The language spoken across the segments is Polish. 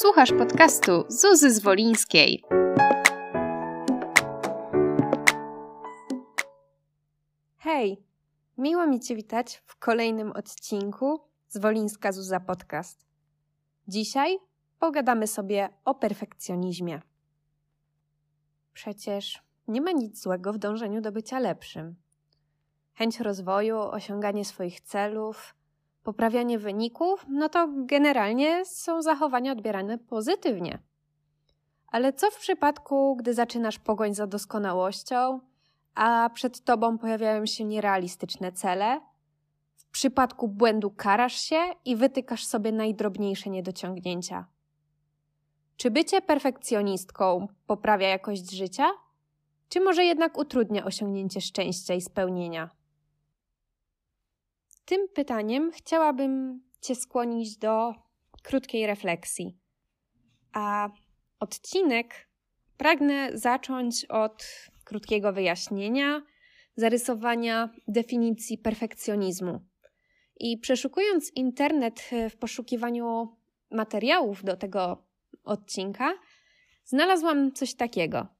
Słuchasz podcastu Zuzy Zwolińskiej. Hej, miło mi Cię witać w kolejnym odcinku Zwolińska Zuza Podcast. Dzisiaj pogadamy sobie o perfekcjonizmie. Przecież nie ma nic złego w dążeniu do bycia lepszym. Chęć rozwoju, osiąganie swoich celów, poprawianie wyników, no to generalnie są zachowania odbierane pozytywnie. Ale co w przypadku, gdy zaczynasz pogoń za doskonałością, a przed tobą pojawiają się nierealistyczne cele? W przypadku błędu karasz się i wytykasz sobie najdrobniejsze niedociągnięcia. Czy bycie perfekcjonistką poprawia jakość życia? Czy może jednak utrudnia osiągnięcie szczęścia i spełnienia? Tym pytaniem chciałabym Cię skłonić do krótkiej refleksji. A odcinek pragnę zacząć od krótkiego wyjaśnienia, zarysowania definicji perfekcjonizmu. I przeszukując internet w poszukiwaniu materiałów do tego odcinka, znalazłam coś takiego.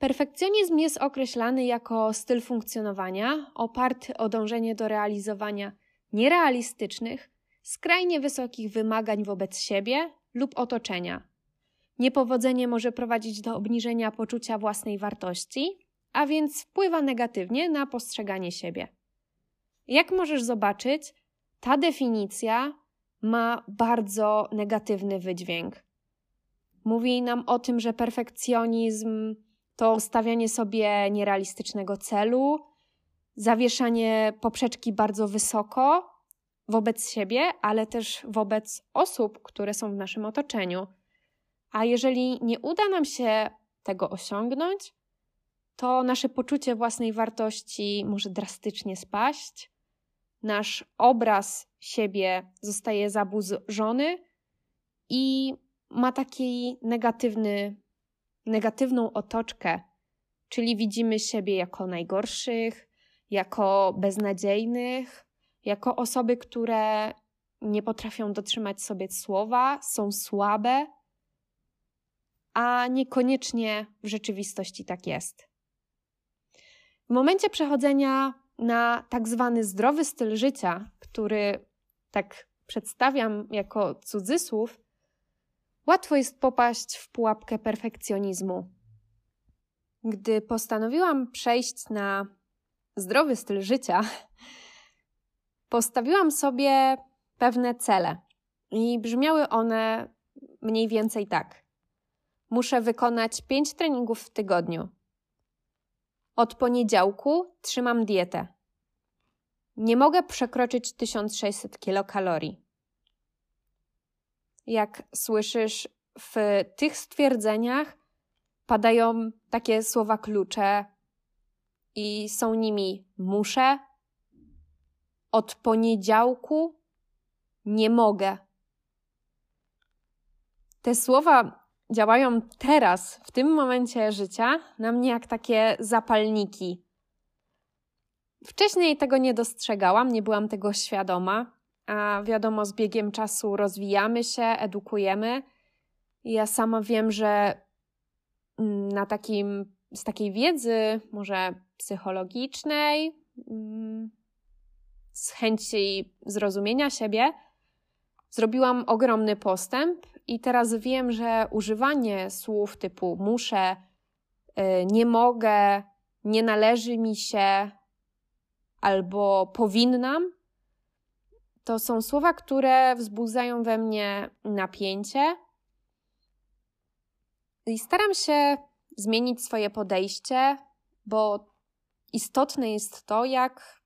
Perfekcjonizm jest określany jako styl funkcjonowania oparty o dążenie do realizowania nierealistycznych, skrajnie wysokich wymagań wobec siebie lub otoczenia. Niepowodzenie może prowadzić do obniżenia poczucia własnej wartości, a więc wpływa negatywnie na postrzeganie siebie. Jak możesz zobaczyć, ta definicja ma bardzo negatywny wydźwięk. Mówi nam o tym, że perfekcjonizm to stawianie sobie nierealistycznego celu, zawieszanie poprzeczki bardzo wysoko wobec siebie, ale też wobec osób, które są w naszym otoczeniu. A jeżeli nie uda nam się tego osiągnąć, to nasze poczucie własnej wartości może drastycznie spaść, nasz obraz siebie zostaje zaburzony i ma taki negatywny negatywną otoczkę, czyli widzimy siebie jako najgorszych, jako beznadziejnych, jako osoby, które nie potrafią dotrzymać sobie słowa, są słabe, a niekoniecznie w rzeczywistości tak jest. W momencie przechodzenia na tak zwany zdrowy styl życia, który tak przedstawiam jako cudzysłów, łatwo jest popaść w pułapkę perfekcjonizmu. Gdy postanowiłam przejść na zdrowy styl życia, postawiłam sobie pewne cele i brzmiały one mniej więcej tak. Muszę wykonać 5 treningów w tygodniu. Od poniedziałku trzymam dietę. Nie mogę przekroczyć 1600 kilokalorii jak słyszysz w tych stwierdzeniach, padają takie słowa klucze i są nimi muszę, od poniedziałku nie mogę. Te słowa działają teraz, w tym momencie życia, na mnie jak takie zapalniki. Wcześniej tego nie dostrzegałam, nie byłam tego świadoma, a wiadomo, z biegiem czasu rozwijamy się, edukujemy. Ja sama wiem, że mm, na takim, z takiej wiedzy, może psychologicznej, mm, z chęci zrozumienia siebie, zrobiłam ogromny postęp i teraz wiem, że używanie słów typu muszę, y, nie mogę, nie należy mi się albo powinnam, to są słowa, które wzbudzają we mnie napięcie. I staram się zmienić swoje podejście, bo istotne jest to, jak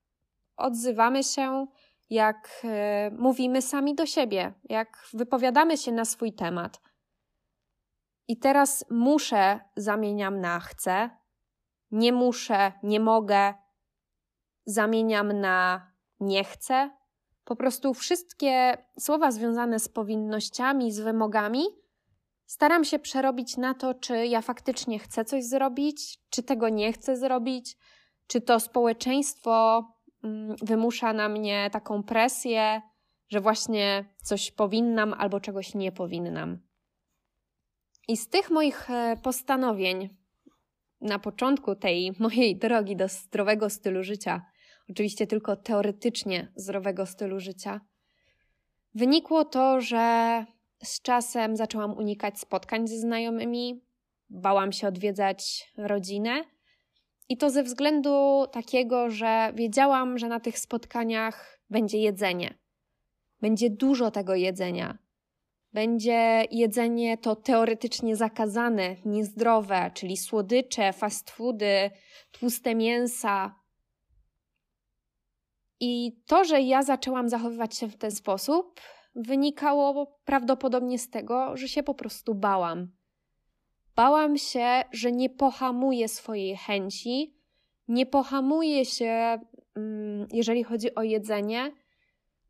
odzywamy się, jak e, mówimy sami do siebie, jak wypowiadamy się na swój temat. I teraz muszę zamieniam na chcę, nie muszę, nie mogę, zamieniam na nie chcę, po prostu wszystkie słowa związane z powinnościami, z wymogami, staram się przerobić na to, czy ja faktycznie chcę coś zrobić, czy tego nie chcę zrobić, czy to społeczeństwo mm, wymusza na mnie taką presję, że właśnie coś powinnam albo czegoś nie powinnam. I z tych moich e, postanowień na początku tej mojej drogi do zdrowego stylu życia, oczywiście tylko teoretycznie zdrowego stylu życia, wynikło to, że z czasem zaczęłam unikać spotkań ze znajomymi, bałam się odwiedzać rodzinę. I to ze względu takiego, że wiedziałam, że na tych spotkaniach będzie jedzenie. Będzie dużo tego jedzenia. Będzie jedzenie to teoretycznie zakazane, niezdrowe, czyli słodycze, fast foody, tłuste mięsa. I to, że ja zaczęłam zachowywać się w ten sposób, wynikało prawdopodobnie z tego, że się po prostu bałam. Bałam się, że nie pohamuję swojej chęci, nie pohamuję się, mm, jeżeli chodzi o jedzenie,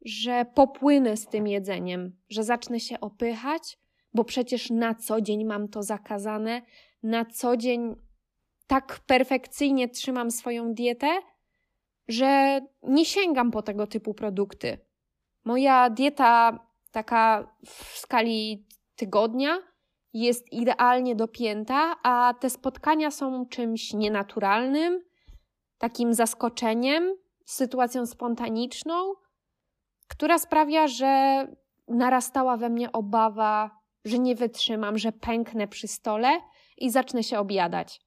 że popłynę z tym jedzeniem, że zacznę się opychać, bo przecież na co dzień mam to zakazane, na co dzień tak perfekcyjnie trzymam swoją dietę, że nie sięgam po tego typu produkty. Moja dieta, taka w skali tygodnia, jest idealnie dopięta, a te spotkania są czymś nienaturalnym, takim zaskoczeniem, sytuacją spontaniczną, która sprawia, że narastała we mnie obawa, że nie wytrzymam, że pęknę przy stole i zacznę się objadać.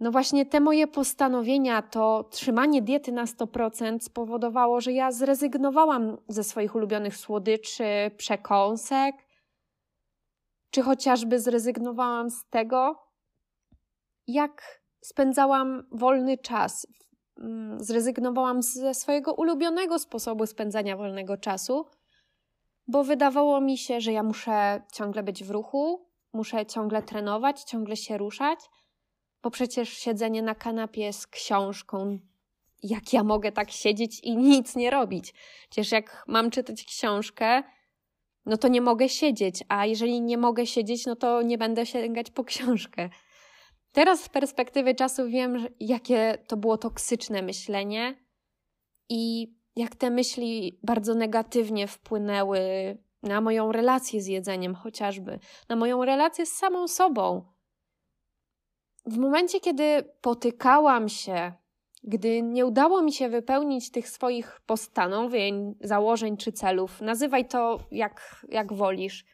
No właśnie te moje postanowienia, to trzymanie diety na 100% spowodowało, że ja zrezygnowałam ze swoich ulubionych słodyczy, przekąsek, czy chociażby zrezygnowałam z tego, jak spędzałam wolny czas. Mm, zrezygnowałam ze swojego ulubionego sposobu spędzania wolnego czasu, bo wydawało mi się, że ja muszę ciągle być w ruchu, muszę ciągle trenować, ciągle się ruszać, bo przecież siedzenie na kanapie z książką, jak ja mogę tak siedzieć i nic nie robić? Przecież jak mam czytać książkę, no to nie mogę siedzieć, a jeżeli nie mogę siedzieć, no to nie będę sięgać po książkę. Teraz z perspektywy czasu wiem, jakie to było toksyczne myślenie i jak te myśli bardzo negatywnie wpłynęły na moją relację z jedzeniem, chociażby, na moją relację z samą sobą. W momencie, kiedy potykałam się, gdy nie udało mi się wypełnić tych swoich postanowień, założeń czy celów, nazywaj to jak, jak wolisz,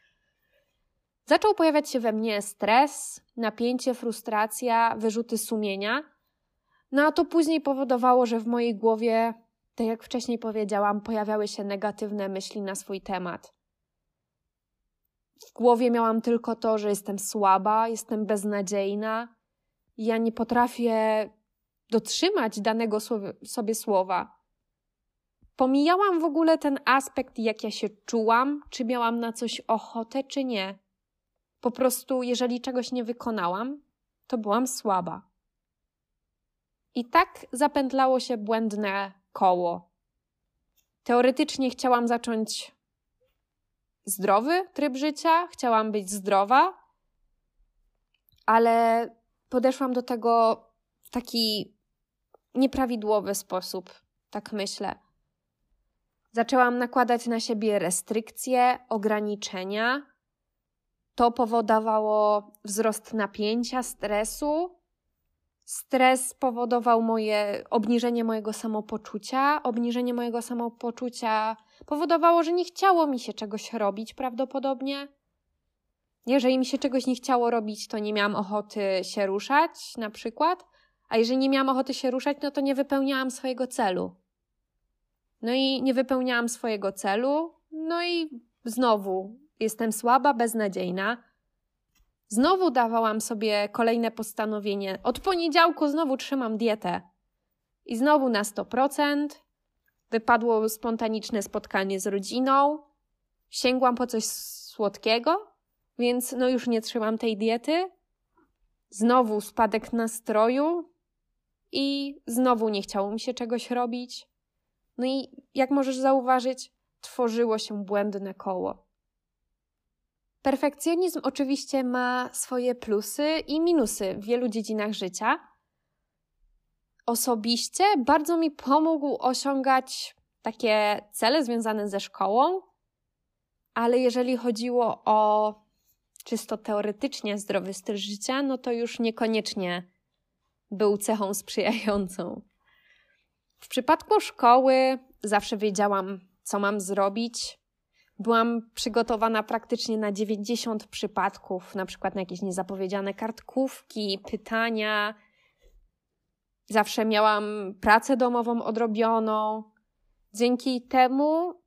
zaczął pojawiać się we mnie stres, napięcie, frustracja, wyrzuty sumienia. No a to później powodowało, że w mojej głowie, tak jak wcześniej powiedziałam, pojawiały się negatywne myśli na swój temat. W głowie miałam tylko to, że jestem słaba, jestem beznadziejna, ja nie potrafię dotrzymać danego sobie słowa. Pomijałam w ogóle ten aspekt, jak ja się czułam, czy miałam na coś ochotę, czy nie. Po prostu, jeżeli czegoś nie wykonałam, to byłam słaba. I tak zapętlało się błędne koło. Teoretycznie chciałam zacząć zdrowy tryb życia, chciałam być zdrowa, ale podeszłam do tego w taki nieprawidłowy sposób, tak myślę. Zaczęłam nakładać na siebie restrykcje, ograniczenia, to powodowało wzrost napięcia, stresu. Stres powodował moje obniżenie mojego samopoczucia. Obniżenie mojego samopoczucia powodowało, że nie chciało mi się czegoś robić prawdopodobnie. Jeżeli mi się czegoś nie chciało robić, to nie miałam ochoty się ruszać, na przykład. A jeżeli nie miałam ochoty się ruszać, no to nie wypełniałam swojego celu. No i nie wypełniałam swojego celu, no i znowu jestem słaba, beznadziejna. Znowu dawałam sobie kolejne postanowienie. Od poniedziałku znowu trzymam dietę. I znowu na 100%. Wypadło spontaniczne spotkanie z rodziną. Sięgłam po coś słodkiego, więc no już nie trzymam tej diety. Znowu spadek nastroju i znowu nie chciało mi się czegoś robić. No i jak możesz zauważyć, tworzyło się błędne koło. Perfekcjonizm oczywiście ma swoje plusy i minusy w wielu dziedzinach życia. Osobiście bardzo mi pomógł osiągać takie cele związane ze szkołą, ale jeżeli chodziło o czysto teoretycznie zdrowy styl życia, no to już niekoniecznie był cechą sprzyjającą. W przypadku szkoły zawsze wiedziałam, co mam zrobić. Byłam przygotowana praktycznie na 90 przypadków, na przykład na jakieś niezapowiedziane kartkówki, pytania. Zawsze miałam pracę domową odrobioną. Dzięki temu,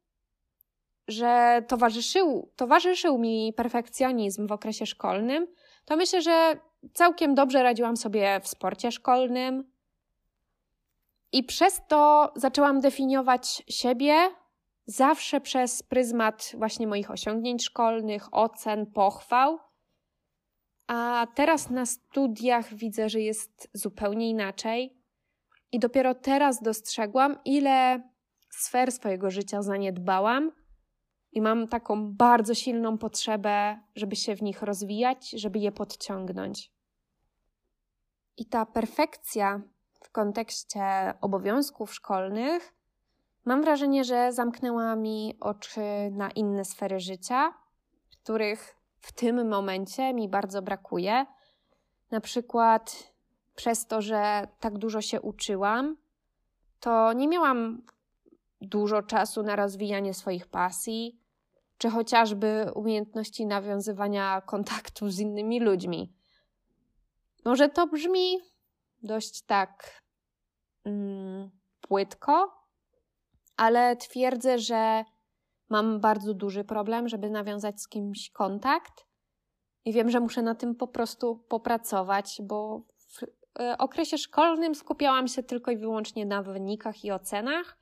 że towarzyszył, towarzyszył mi perfekcjonizm w okresie szkolnym, to myślę, że całkiem dobrze radziłam sobie w sporcie szkolnym. I przez to zaczęłam definiować siebie zawsze przez pryzmat właśnie moich osiągnięć szkolnych, ocen, pochwał. A teraz na studiach widzę, że jest zupełnie inaczej. I dopiero teraz dostrzegłam, ile sfer swojego życia zaniedbałam i mam taką bardzo silną potrzebę, żeby się w nich rozwijać, żeby je podciągnąć. I ta perfekcja w kontekście obowiązków szkolnych, mam wrażenie, że zamknęła mi oczy na inne sfery życia, których w tym momencie mi bardzo brakuje. Na przykład przez to, że tak dużo się uczyłam, to nie miałam dużo czasu na rozwijanie swoich pasji, czy chociażby umiejętności nawiązywania kontaktu z innymi ludźmi. Może to brzmi dość tak mm, płytko, ale twierdzę, że mam bardzo duży problem, żeby nawiązać z kimś kontakt i wiem, że muszę na tym po prostu popracować, bo w e, okresie szkolnym skupiałam się tylko i wyłącznie na wynikach i ocenach,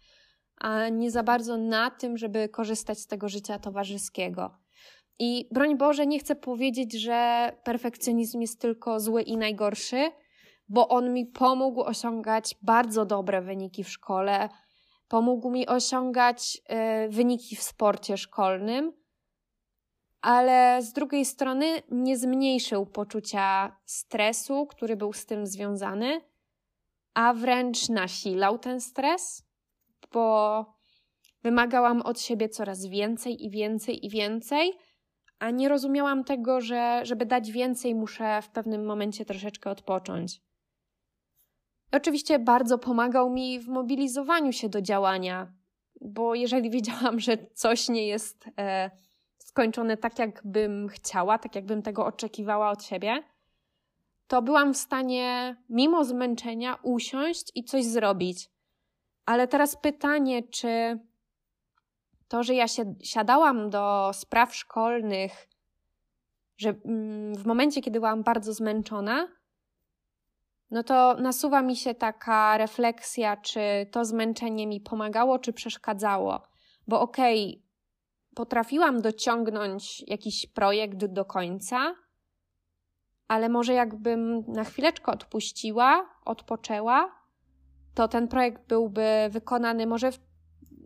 a nie za bardzo na tym, żeby korzystać z tego życia towarzyskiego. I broń Boże, nie chcę powiedzieć, że perfekcjonizm jest tylko zły i najgorszy, bo on mi pomógł osiągać bardzo dobre wyniki w szkole, pomógł mi osiągać y, wyniki w sporcie szkolnym, ale z drugiej strony nie zmniejszył poczucia stresu, który był z tym związany, a wręcz nasilał ten stres, bo wymagałam od siebie coraz więcej i więcej i więcej a nie rozumiałam tego, że żeby dać więcej, muszę w pewnym momencie troszeczkę odpocząć. Oczywiście bardzo pomagał mi w mobilizowaniu się do działania, bo jeżeli wiedziałam, że coś nie jest e, skończone tak, jakbym chciała, tak jakbym tego oczekiwała od siebie, to byłam w stanie, mimo zmęczenia, usiąść i coś zrobić. Ale teraz pytanie, czy to, że ja się siadałam do spraw szkolnych, że mm, w momencie, kiedy byłam bardzo zmęczona, no to nasuwa mi się taka refleksja, czy to zmęczenie mi pomagało, czy przeszkadzało. Bo okej, okay, potrafiłam dociągnąć jakiś projekt do końca, ale może jakbym na chwileczkę odpuściła, odpoczęła, to ten projekt byłby wykonany może w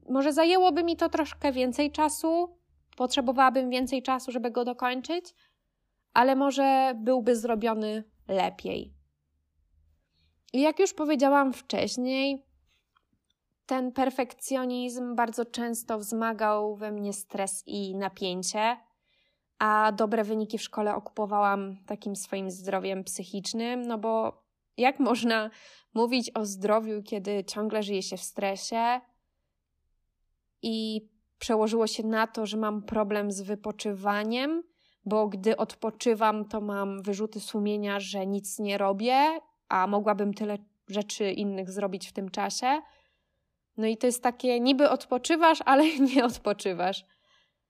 może zajęłoby mi to troszkę więcej czasu, potrzebowałabym więcej czasu, żeby go dokończyć, ale może byłby zrobiony lepiej. I jak już powiedziałam wcześniej, ten perfekcjonizm bardzo często wzmagał we mnie stres i napięcie, a dobre wyniki w szkole okupowałam takim swoim zdrowiem psychicznym, no bo jak można mówić o zdrowiu, kiedy ciągle żyje się w stresie, i przełożyło się na to, że mam problem z wypoczywaniem, bo gdy odpoczywam, to mam wyrzuty sumienia, że nic nie robię, a mogłabym tyle rzeczy innych zrobić w tym czasie. No i to jest takie, niby odpoczywasz, ale nie odpoczywasz.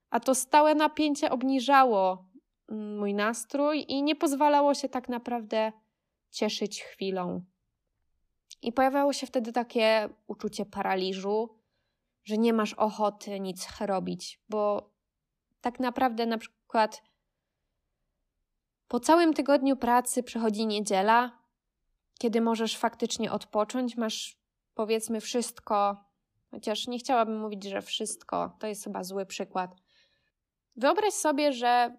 A to stałe napięcie obniżało mm, mój nastrój i nie pozwalało się tak naprawdę cieszyć chwilą. I pojawiało się wtedy takie uczucie paraliżu, że nie masz ochoty nic robić, bo tak naprawdę na przykład po całym tygodniu pracy przychodzi niedziela, kiedy możesz faktycznie odpocząć, masz powiedzmy wszystko, chociaż nie chciałabym mówić, że wszystko, to jest chyba zły przykład. Wyobraź sobie, że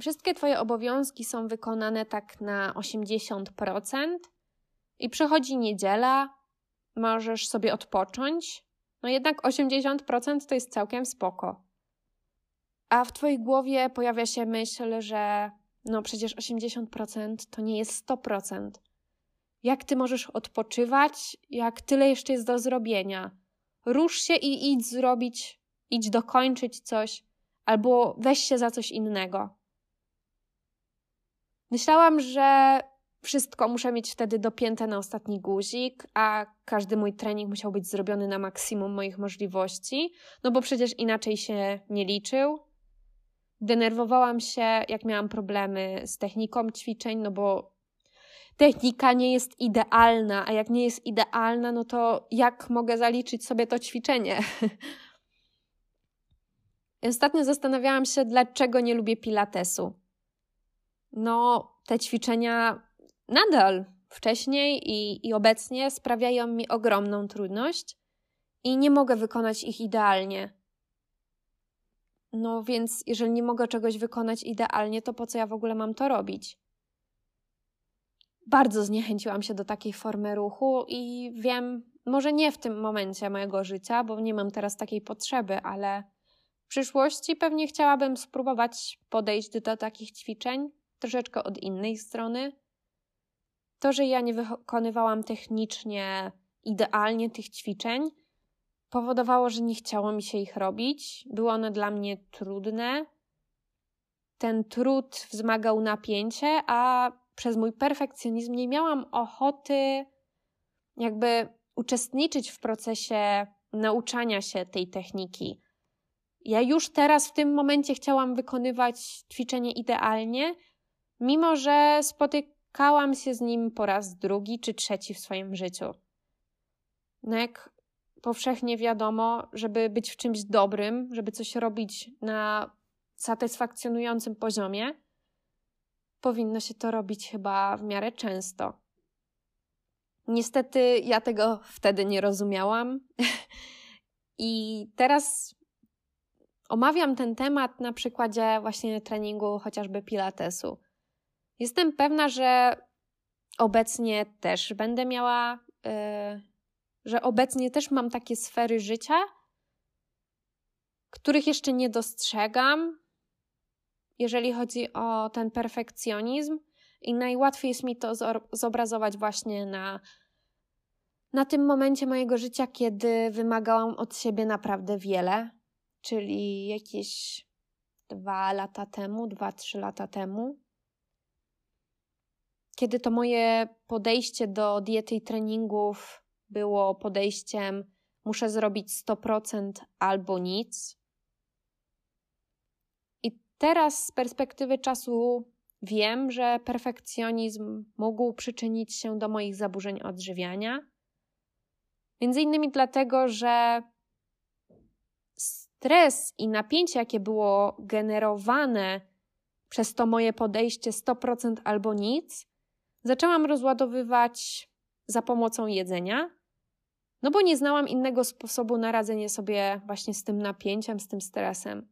wszystkie Twoje obowiązki są wykonane tak na 80% i przychodzi niedziela, możesz sobie odpocząć, No jednak 80% to jest całkiem spoko. A w Twojej głowie pojawia się myśl, że no przecież 80% to nie jest 100%. Jak Ty możesz odpoczywać, jak tyle jeszcze jest do zrobienia? Rusz się i idź zrobić, idź dokończyć coś, albo weź się za coś innego. Myślałam, że wszystko muszę mieć wtedy dopięte na ostatni guzik, a każdy mój trening musiał być zrobiony na maksimum moich możliwości, no bo przecież inaczej się nie liczył. Denerwowałam się, jak miałam problemy z techniką ćwiczeń, no bo technika nie jest idealna, a jak nie jest idealna, no to jak mogę zaliczyć sobie to ćwiczenie? Ostatnio zastanawiałam się, dlaczego nie lubię pilatesu. No, te ćwiczenia nadal wcześniej i, i obecnie sprawiają mi ogromną trudność i nie mogę wykonać ich idealnie. No więc, jeżeli nie mogę czegoś wykonać idealnie, to po co ja w ogóle mam to robić? Bardzo zniechęciłam się do takiej formy ruchu i wiem, może nie w tym momencie mojego życia, bo nie mam teraz takiej potrzeby, ale w przyszłości pewnie chciałabym spróbować podejść do takich ćwiczeń troszeczkę od innej strony. To, że ja nie wykonywałam technicznie idealnie tych ćwiczeń, powodowało, że nie chciało mi się ich robić. Były one dla mnie trudne. Ten trud wzmagał napięcie, a przez mój perfekcjonizm nie miałam ochoty jakby uczestniczyć w procesie nauczania się tej techniki. Ja już teraz w tym momencie chciałam wykonywać ćwiczenie idealnie, mimo że spotykałam się z nim po raz drugi czy trzeci w swoim życiu. No jak powszechnie wiadomo, żeby być w czymś dobrym, żeby coś robić na satysfakcjonującym poziomie, powinno się to robić chyba w miarę często. Niestety ja tego wtedy nie rozumiałam. I teraz omawiam ten temat na przykładzie właśnie treningu chociażby Pilatesu. Jestem pewna, że obecnie też będę miała, yy, że obecnie też mam takie sfery życia, których jeszcze nie dostrzegam, jeżeli chodzi o ten perfekcjonizm, i najłatwiej jest mi to zobrazować właśnie na, na tym momencie mojego życia, kiedy wymagałam od siebie naprawdę wiele, czyli jakieś dwa lata temu, dwa, trzy lata temu kiedy to moje podejście do diety i treningów było podejściem muszę zrobić 100% albo nic. I teraz z perspektywy czasu wiem, że perfekcjonizm mógł przyczynić się do moich zaburzeń odżywiania. Między innymi dlatego, że stres i napięcie, jakie było generowane przez to moje podejście 100% albo nic, zaczęłam rozładowywać za pomocą jedzenia, no bo nie znałam innego sposobu na radzenie sobie właśnie z tym napięciem, z tym stresem.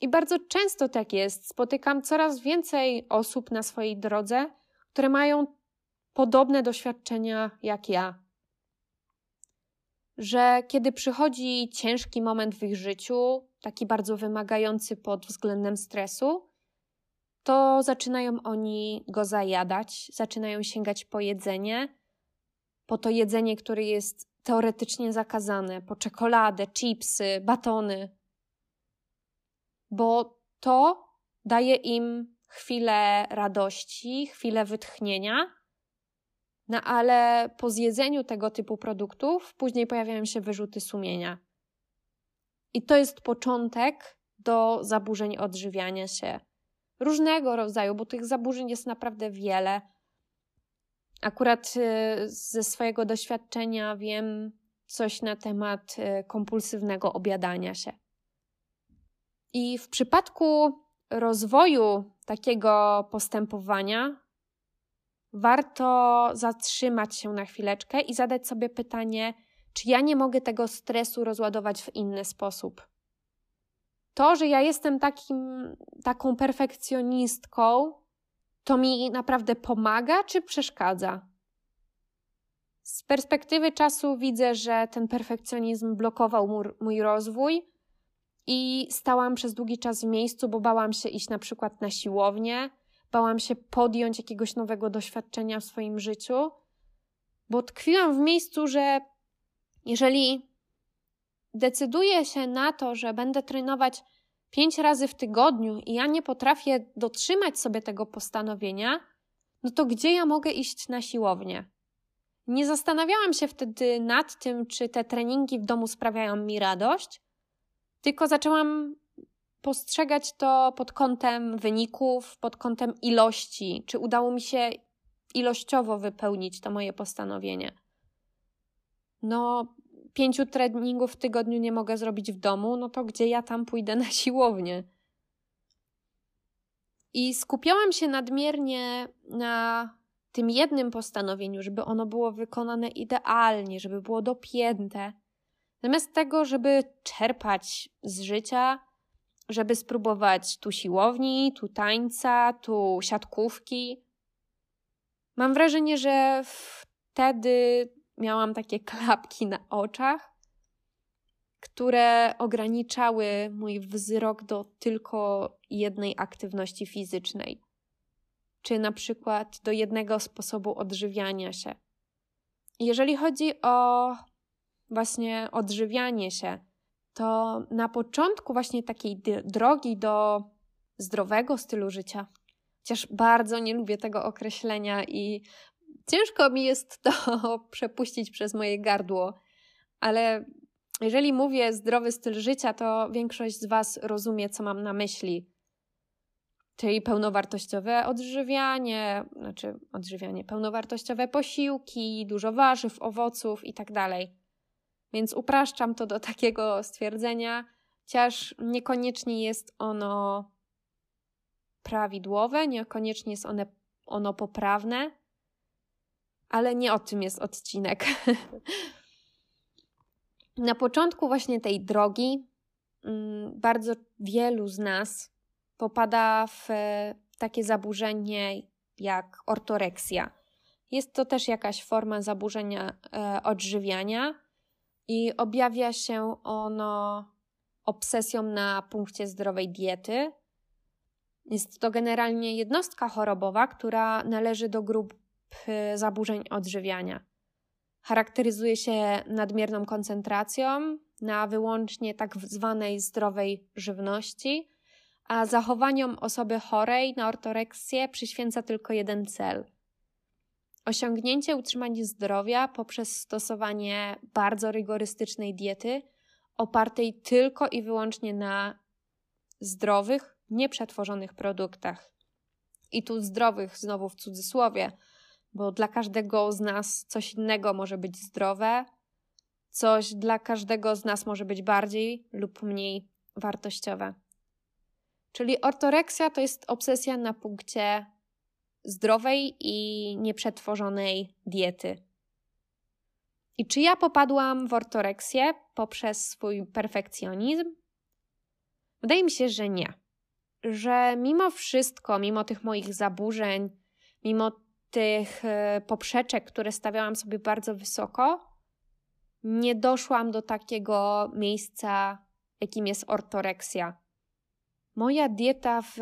I bardzo często tak jest. Spotykam coraz więcej osób na swojej drodze, które mają podobne doświadczenia jak ja. Że kiedy przychodzi ciężki moment w ich życiu, taki bardzo wymagający pod względem stresu, to zaczynają oni go zajadać, zaczynają sięgać po jedzenie, po to jedzenie, które jest teoretycznie zakazane, po czekoladę, chipsy, batony, bo to daje im chwilę radości, chwilę wytchnienia, no ale po zjedzeniu tego typu produktów później pojawiają się wyrzuty sumienia. I to jest początek do zaburzeń odżywiania się różnego rodzaju, bo tych zaburzeń jest naprawdę wiele. Akurat y, ze swojego doświadczenia wiem coś na temat y, kompulsywnego obiadania się. I w przypadku rozwoju takiego postępowania warto zatrzymać się na chwileczkę i zadać sobie pytanie, czy ja nie mogę tego stresu rozładować w inny sposób to, że ja jestem takim, taką perfekcjonistką, to mi naprawdę pomaga czy przeszkadza? Z perspektywy czasu widzę, że ten perfekcjonizm blokował mój, mój rozwój i stałam przez długi czas w miejscu, bo bałam się iść na przykład na siłownię, bałam się podjąć jakiegoś nowego doświadczenia w swoim życiu, bo tkwiłam w miejscu, że jeżeli decyduję się na to, że będę trenować pięć razy w tygodniu i ja nie potrafię dotrzymać sobie tego postanowienia, no to gdzie ja mogę iść na siłownię? Nie zastanawiałam się wtedy nad tym, czy te treningi w domu sprawiają mi radość, tylko zaczęłam postrzegać to pod kątem wyników, pod kątem ilości, czy udało mi się ilościowo wypełnić to moje postanowienie. No, pięciu treningów w tygodniu nie mogę zrobić w domu, no to gdzie ja tam pójdę na siłownię? I skupiałam się nadmiernie na tym jednym postanowieniu, żeby ono było wykonane idealnie, żeby było dopięte. Zamiast tego, żeby czerpać z życia, żeby spróbować tu siłowni, tu tańca, tu siatkówki. Mam wrażenie, że wtedy miałam takie klapki na oczach, które ograniczały mój wzrok do tylko jednej aktywności fizycznej, czy na przykład do jednego sposobu odżywiania się. Jeżeli chodzi o właśnie odżywianie się, to na początku właśnie takiej drogi do zdrowego stylu życia, chociaż bardzo nie lubię tego określenia i ciężko mi jest to przepuścić przez moje gardło, ale jeżeli mówię zdrowy styl życia, to większość z Was rozumie, co mam na myśli. Czyli pełnowartościowe odżywianie, znaczy odżywianie, pełnowartościowe posiłki, dużo warzyw, owoców itd. Tak Więc upraszczam to do takiego stwierdzenia, chociaż niekoniecznie jest ono prawidłowe, niekoniecznie jest one, ono poprawne, ale nie o tym jest odcinek. Na początku właśnie tej drogi mm, bardzo wielu z nas popada w takie zaburzenie jak ortoreksja. Jest to też jakaś forma zaburzenia e, odżywiania i objawia się ono obsesją na punkcie zdrowej diety. Jest to generalnie jednostka chorobowa, która należy do grup zaburzeń odżywiania. Charakteryzuje się nadmierną koncentracją na wyłącznie tak zwanej zdrowej żywności, a zachowaniom osoby chorej na ortoreksję przyświęca tylko jeden cel osiągnięcie utrzymania zdrowia poprzez stosowanie bardzo rygorystycznej diety opartej tylko i wyłącznie na zdrowych, nieprzetworzonych produktach. I tu zdrowych znowu w cudzysłowie, bo dla każdego z nas coś innego może być zdrowe, coś dla każdego z nas może być bardziej lub mniej wartościowe. Czyli ortoreksja to jest obsesja na punkcie zdrowej i nieprzetworzonej diety. I czy ja popadłam w ortoreksję poprzez swój perfekcjonizm? Wydaje mi się, że nie. Że mimo wszystko, mimo tych moich zaburzeń, mimo tych e, poprzeczek, które stawiałam sobie bardzo wysoko, nie doszłam do takiego miejsca, jakim jest ortoreksja. Moja dieta w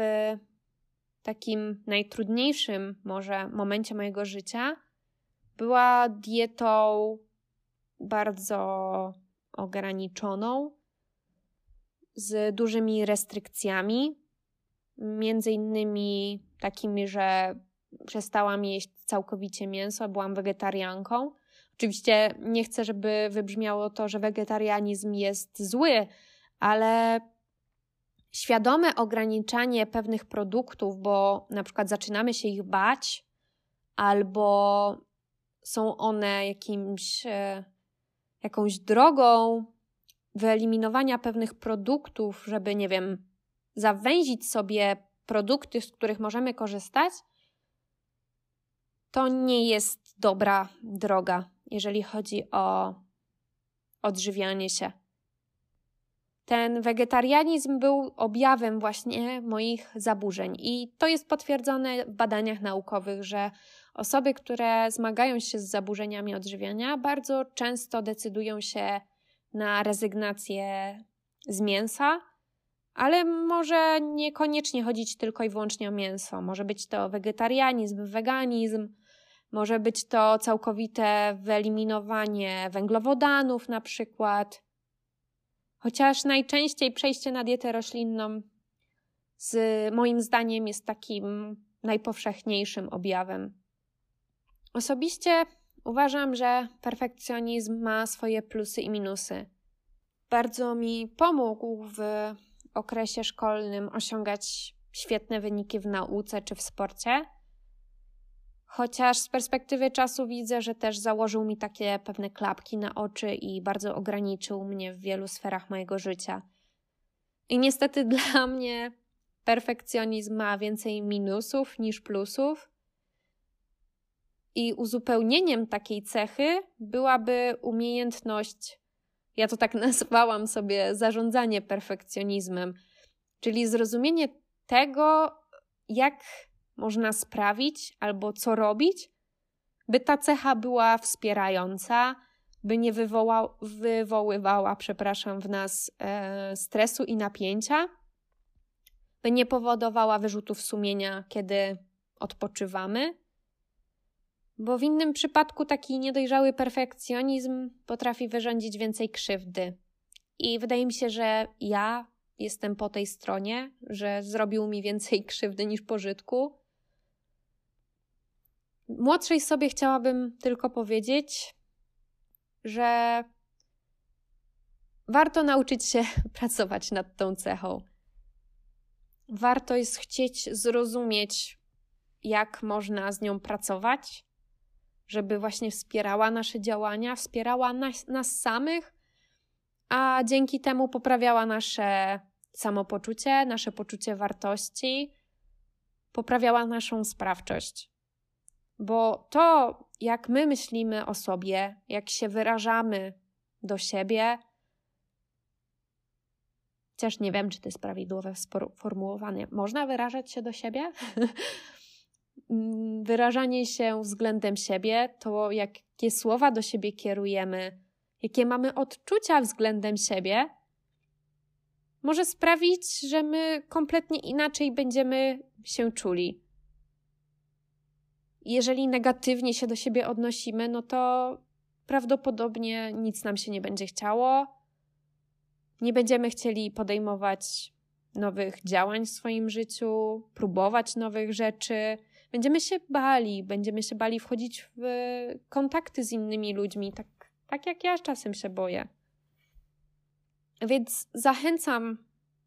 takim najtrudniejszym może momencie mojego życia była dietą bardzo ograniczoną, z dużymi restrykcjami, między innymi takimi, że przestałam jeść całkowicie mięso, byłam wegetarianką. Oczywiście nie chcę, żeby wybrzmiało to, że wegetarianizm jest zły, ale świadome ograniczanie pewnych produktów, bo na przykład zaczynamy się ich bać, albo są one jakimś, e, jakąś drogą wyeliminowania pewnych produktów, żeby, nie wiem, zawęzić sobie produkty, z których możemy korzystać, to nie jest dobra droga, jeżeli chodzi o odżywianie się. Ten wegetarianizm był objawem właśnie moich zaburzeń, i to jest potwierdzone w badaniach naukowych, że Osoby, które zmagają się z zaburzeniami odżywiania, bardzo często decydują się na rezygnację z mięsa, ale może niekoniecznie chodzić tylko i wyłącznie o mięso. Może być to wegetarianizm, weganizm, może być to całkowite wyeliminowanie węglowodanów, na przykład. Chociaż najczęściej przejście na dietę roślinną, z moim zdaniem, jest takim najpowszechniejszym objawem. Osobiście uważam, że perfekcjonizm ma swoje plusy i minusy. Bardzo mi pomógł w okresie szkolnym osiągać świetne wyniki w nauce czy w sporcie. Chociaż z perspektywy czasu widzę, że też założył mi takie pewne klapki na oczy i bardzo ograniczył mnie w wielu sferach mojego życia. I niestety dla mnie perfekcjonizm ma więcej minusów niż plusów. I uzupełnieniem takiej cechy byłaby umiejętność, ja to tak nazwałam sobie, zarządzanie perfekcjonizmem, czyli zrozumienie tego, jak można sprawić albo co robić, by ta cecha była wspierająca, by nie wywoła, wywoływała, przepraszam, w nas e, stresu i napięcia, by nie powodowała wyrzutów sumienia, kiedy odpoczywamy. Bo w innym przypadku taki niedojrzały perfekcjonizm potrafi wyrządzić więcej krzywdy. I wydaje mi się, że ja jestem po tej stronie, że zrobił mi więcej krzywdy niż pożytku. Młodszej sobie chciałabym tylko powiedzieć, że warto nauczyć się pracować nad tą cechą. Warto jest chcieć zrozumieć, jak można z nią pracować, żeby właśnie wspierała nasze działania, wspierała nas, nas samych, a dzięki temu poprawiała nasze samopoczucie, nasze poczucie wartości, poprawiała naszą sprawczość. Bo to, jak my myślimy o sobie, jak się wyrażamy do siebie, chociaż nie wiem, czy to jest prawidłowe sformułowanie, można wyrażać się do siebie? Mm, wyrażanie się względem siebie, to jakie słowa do siebie kierujemy, jakie mamy odczucia względem siebie, może sprawić, że my kompletnie inaczej będziemy się czuli jeżeli negatywnie się do siebie odnosimy, no to prawdopodobnie nic nam się nie będzie chciało. Nie będziemy chcieli podejmować nowych działań w swoim życiu, próbować nowych rzeczy. Będziemy się bali, będziemy się bali wchodzić w kontakty z innymi ludźmi, tak, tak jak ja czasem się boję. Więc zachęcam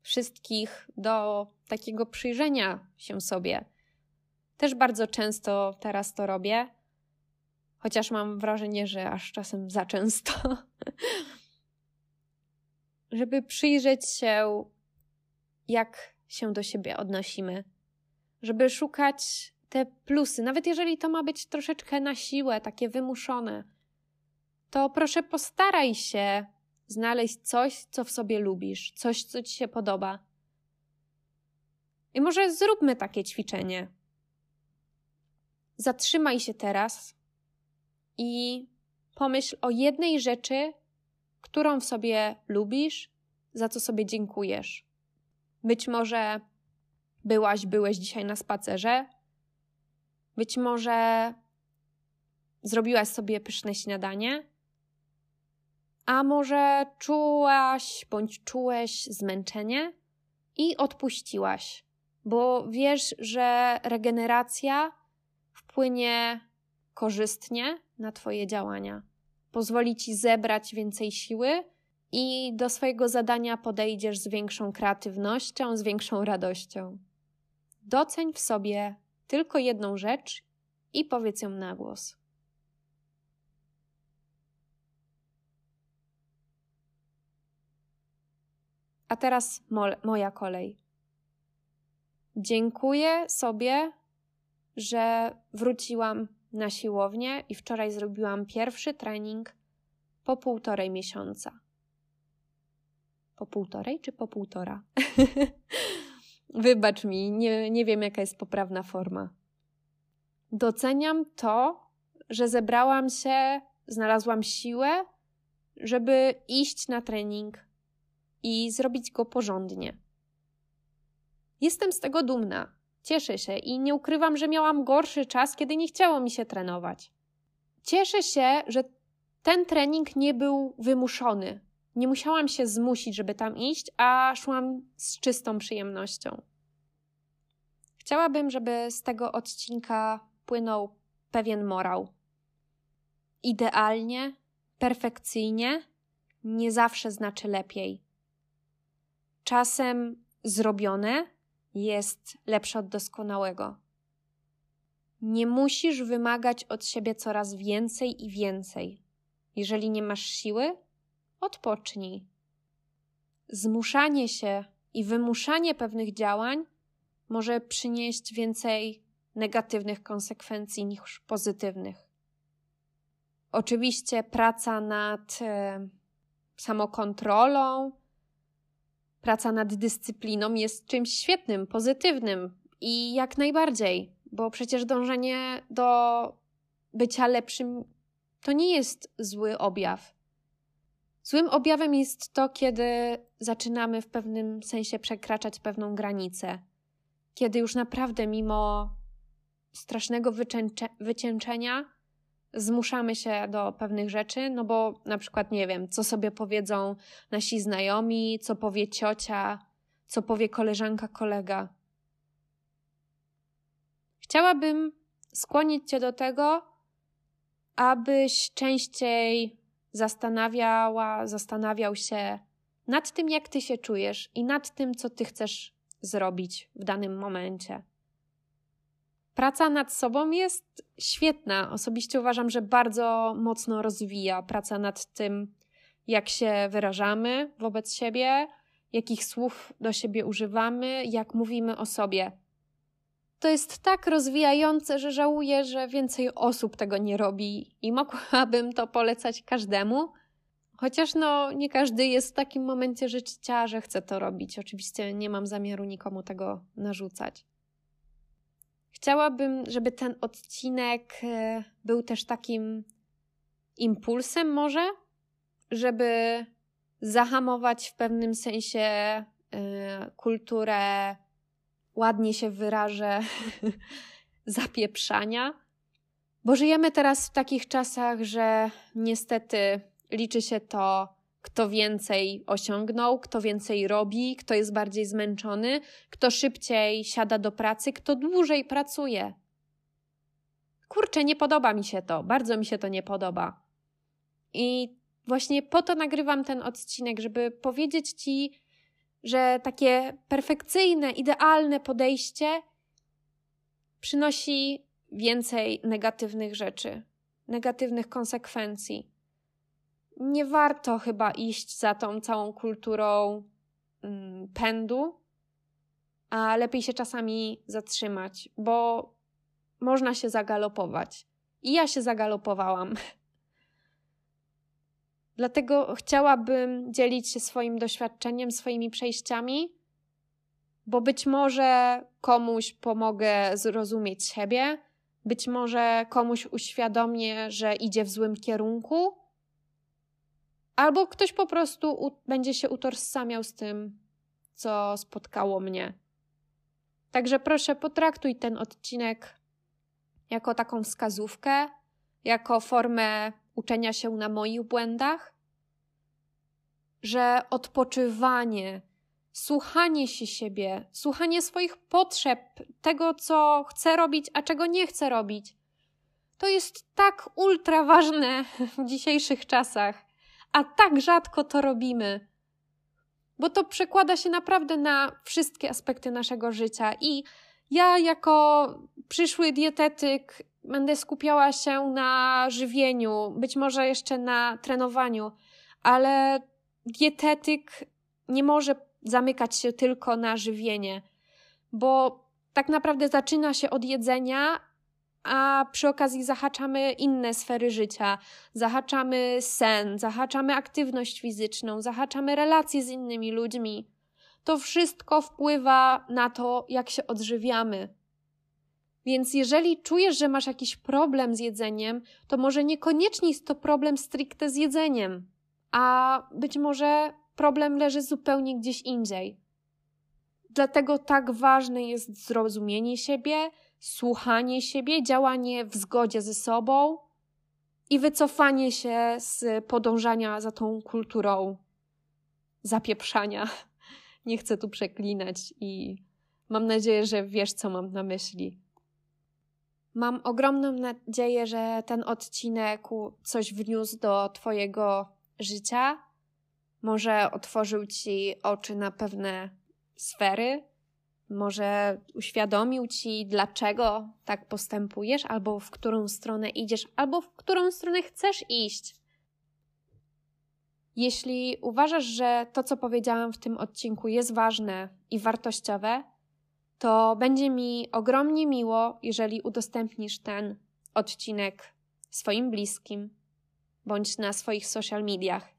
wszystkich do takiego przyjrzenia się sobie też bardzo często teraz to robię, chociaż mam wrażenie, że aż czasem za często. Żeby przyjrzeć się, jak się do siebie odnosimy, żeby szukać te plusy, nawet jeżeli to ma być troszeczkę na siłę, takie wymuszone, to proszę postaraj się znaleźć coś, co w sobie lubisz, coś, co ci się podoba. I może zróbmy takie ćwiczenie. Zatrzymaj się teraz i pomyśl o jednej rzeczy, którą w sobie lubisz, za co sobie dziękujesz. Być może byłaś, byłeś dzisiaj na spacerze, być może zrobiłaś sobie pyszne śniadanie, a może czułaś bądź czułeś zmęczenie i odpuściłaś, bo wiesz, że regeneracja wpłynie korzystnie na Twoje działania. Pozwoli Ci zebrać więcej siły i do swojego zadania podejdziesz z większą kreatywnością, z większą radością. Doceń w sobie tylko jedną rzecz i powiedz ją na głos. A teraz moja kolej. Dziękuję sobie że wróciłam na siłownię i wczoraj zrobiłam pierwszy trening po półtorej miesiąca. Po półtorej czy po półtora? Wybacz mi, nie, nie wiem jaka jest poprawna forma. Doceniam to, że zebrałam się, znalazłam siłę, żeby iść na trening i zrobić go porządnie. Jestem z tego dumna, cieszę się i nie ukrywam, że miałam gorszy czas, kiedy nie chciało mi się trenować. Cieszę się, że ten trening nie był wymuszony. Nie musiałam się zmusić, żeby tam iść, a szłam z czystą przyjemnością. Chciałabym, żeby z tego odcinka płynął pewien morał. Idealnie, perfekcyjnie nie zawsze znaczy lepiej. Czasem zrobione jest lepsze od doskonałego. Nie musisz wymagać od siebie coraz więcej i więcej. Jeżeli nie masz siły, odpocznij. Zmuszanie się i wymuszanie pewnych działań może przynieść więcej negatywnych konsekwencji niż pozytywnych. Oczywiście praca nad e, samokontrolą, praca nad dyscypliną jest czymś świetnym, pozytywnym i jak najbardziej, bo przecież dążenie do bycia lepszym to nie jest zły objaw. Złym objawem jest to, kiedy zaczynamy w pewnym sensie przekraczać pewną granicę, kiedy już naprawdę mimo strasznego wycieńczenia zmuszamy się do pewnych rzeczy, no bo na przykład nie wiem, co sobie powiedzą nasi znajomi, co powie ciocia, co powie koleżanka, kolega. Chciałabym skłonić Cię do tego, abyś częściej zastanawiała, zastanawiał się nad tym, jak Ty się czujesz i nad tym, co Ty chcesz zrobić w danym momencie. Praca nad sobą jest świetna. Osobiście uważam, że bardzo mocno rozwija praca nad tym, jak się wyrażamy wobec siebie, jakich słów do siebie używamy, jak mówimy o sobie. To jest tak rozwijające, że żałuję, że więcej osób tego nie robi i mogłabym to polecać każdemu. Chociaż no, nie każdy jest w takim momencie życia, że chce to robić. Oczywiście nie mam zamiaru nikomu tego narzucać. Chciałabym, żeby ten odcinek e, był też takim impulsem, może, żeby zahamować w pewnym sensie e, kulturę, ładnie się wyrażę, zapieprzania. Bo żyjemy teraz w takich czasach, że niestety liczy się to, kto więcej osiągnął, kto więcej robi, kto jest bardziej zmęczony, kto szybciej siada do pracy, kto dłużej pracuje. Kurczę, nie podoba mi się to, bardzo mi się to nie podoba. I właśnie po to nagrywam ten odcinek, żeby powiedzieć Ci, że takie perfekcyjne, idealne podejście przynosi więcej negatywnych rzeczy, negatywnych konsekwencji nie warto chyba iść za tą całą kulturą mm, pędu, a lepiej się czasami zatrzymać, bo można się zagalopować. I ja się zagalopowałam. Dlatego chciałabym dzielić się swoim doświadczeniem, swoimi przejściami, bo być może komuś pomogę zrozumieć siebie, być może komuś uświadomię, że idzie w złym kierunku Albo ktoś po prostu będzie się utożsamiał z tym, co spotkało mnie. Także proszę, potraktuj ten odcinek jako taką wskazówkę, jako formę uczenia się na moich błędach, że odpoczywanie, słuchanie się siebie, słuchanie swoich potrzeb, tego, co chcę robić, a czego nie chcę robić, to jest tak ultra ważne w dzisiejszych czasach a tak rzadko to robimy. Bo to przekłada się naprawdę na wszystkie aspekty naszego życia. I ja, jako przyszły dietetyk, będę skupiała się na żywieniu, być może jeszcze na trenowaniu, ale dietetyk nie może zamykać się tylko na żywienie, bo tak naprawdę zaczyna się od jedzenia, a przy okazji zahaczamy inne sfery życia. Zahaczamy sen, zahaczamy aktywność fizyczną, zahaczamy relacje z innymi ludźmi. To wszystko wpływa na to, jak się odżywiamy. Więc jeżeli czujesz, że masz jakiś problem z jedzeniem, to może niekoniecznie jest to problem stricte z jedzeniem, a być może problem leży zupełnie gdzieś indziej. Dlatego tak ważne jest zrozumienie siebie, słuchanie siebie, działanie w zgodzie ze sobą i wycofanie się z podążania za tą kulturą zapieprzania. Nie chcę tu przeklinać i mam nadzieję, że wiesz, co mam na myśli. Mam ogromną nadzieję, że ten odcinek coś wniósł do Twojego życia. Może otworzył Ci oczy na pewne sfery, może uświadomił Ci, dlaczego tak postępujesz, albo w którą stronę idziesz, albo w którą stronę chcesz iść. Jeśli uważasz, że to, co powiedziałam w tym odcinku, jest ważne i wartościowe, to będzie mi ogromnie miło, jeżeli udostępnisz ten odcinek swoim bliskim bądź na swoich social mediach.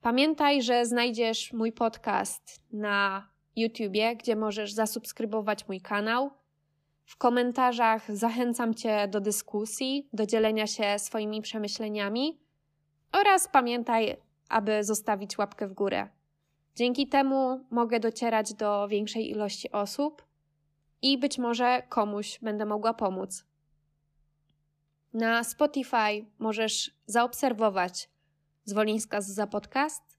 Pamiętaj, że znajdziesz mój podcast na YouTubie, gdzie możesz zasubskrybować mój kanał. W komentarzach zachęcam Cię do dyskusji, do dzielenia się swoimi przemyśleniami oraz pamiętaj, aby zostawić łapkę w górę. Dzięki temu mogę docierać do większej ilości osób i być może komuś będę mogła pomóc. Na Spotify możesz zaobserwować Zwolińska za podcast,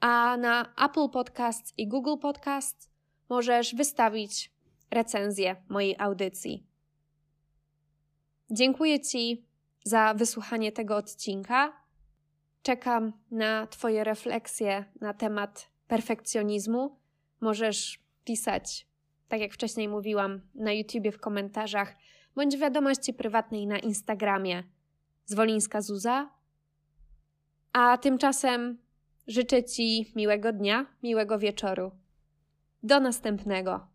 a na Apple Podcast i Google Podcast możesz wystawić recenzję mojej audycji. Dziękuję Ci za wysłuchanie tego odcinka. Czekam na Twoje refleksje na temat perfekcjonizmu. Możesz pisać, tak jak wcześniej mówiłam, na YouTubie w komentarzach bądź wiadomości prywatnej na Instagramie Zwolińska Zuza. A tymczasem życzę Ci miłego dnia, miłego wieczoru. Do następnego.